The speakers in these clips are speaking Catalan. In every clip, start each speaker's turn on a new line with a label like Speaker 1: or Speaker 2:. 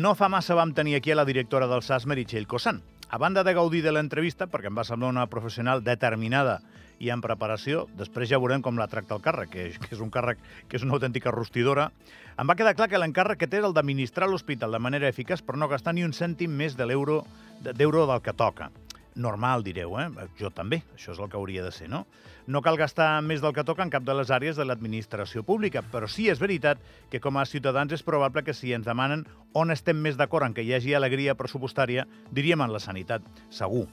Speaker 1: No fa massa vam tenir aquí a la directora del SAS, Meritxell Cosan. A banda de gaudir de l'entrevista, perquè em va semblar una professional determinada i en preparació, després ja veurem com la tracta el càrrec, que, que és un càrrec que és una autèntica rostidora, em va quedar clar que l'encàrrec que té és el d'administrar l'hospital de manera eficaç per no gastar ni un cèntim més de l'euro d'euro del que toca normal, direu, eh? Jo també, això és el que hauria de ser, no? No cal gastar més del que toca en cap de les àrees de l'administració pública, però sí és veritat que com a ciutadans és probable que si ens demanen on estem més d'acord en que hi hagi alegria pressupostària, diríem en la sanitat, segur.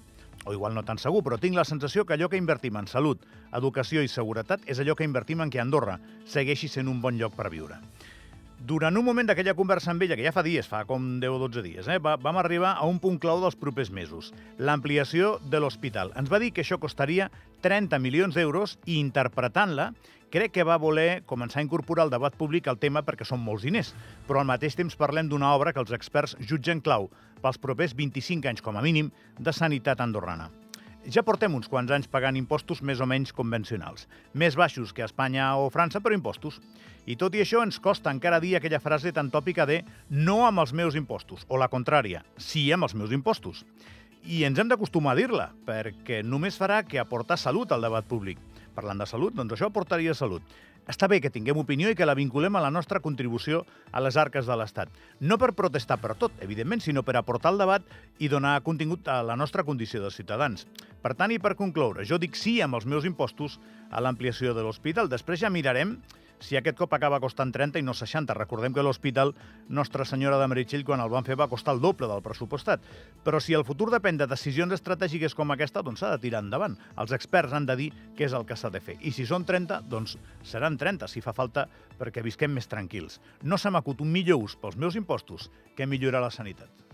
Speaker 1: O igual no tan segur, però tinc la sensació que allò que invertim en salut, educació i seguretat és allò que invertim en que Andorra segueixi sent un bon lloc per viure. Durant un moment d'aquella conversa amb ella, que ja fa dies, fa com 10 o 12 dies, eh, va, vam arribar a un punt clau dels propers mesos, l'ampliació de l'hospital. Ens va dir que això costaria 30 milions d'euros i interpretant-la, crec que va voler començar a incorporar al debat públic el tema perquè són molts diners, però al mateix temps parlem d'una obra que els experts jutgen clau pels propers 25 anys com a mínim de sanitat andorrana. Ja portem uns quants anys pagant impostos més o menys convencionals, més baixos que a Espanya o França, però impostos. I tot i això ens costa encara dir aquella frase tan tòpica de no amb els meus impostos, o la contrària, sí amb els meus impostos. I ens hem d'acostumar a dir-la, perquè només farà que aportar salut al debat públic. Parlant de salut, doncs això aportaria salut. Està bé que tinguem opinió i que la vinculem a la nostra contribució a les arques de l'Estat. No per protestar per tot, evidentment, sinó per aportar al debat i donar contingut a la nostra condició de ciutadans. Per tant, i per concloure, jo dic sí amb els meus impostos a l'ampliació de l'hospital. Després ja mirarem si aquest cop acaba costant 30 i no 60. Recordem que l'Hospital Nostra Senyora de Meritxell, quan el van fer, va costar el doble del pressupostat. Però si el futur depèn de decisions estratègiques com aquesta, doncs s'ha de tirar endavant. Els experts han de dir què és el que s'ha de fer. I si són 30, doncs seran 30, si fa falta, perquè visquem més tranquils. No se m'acut un millor ús pels meus impostos que millorar la sanitat.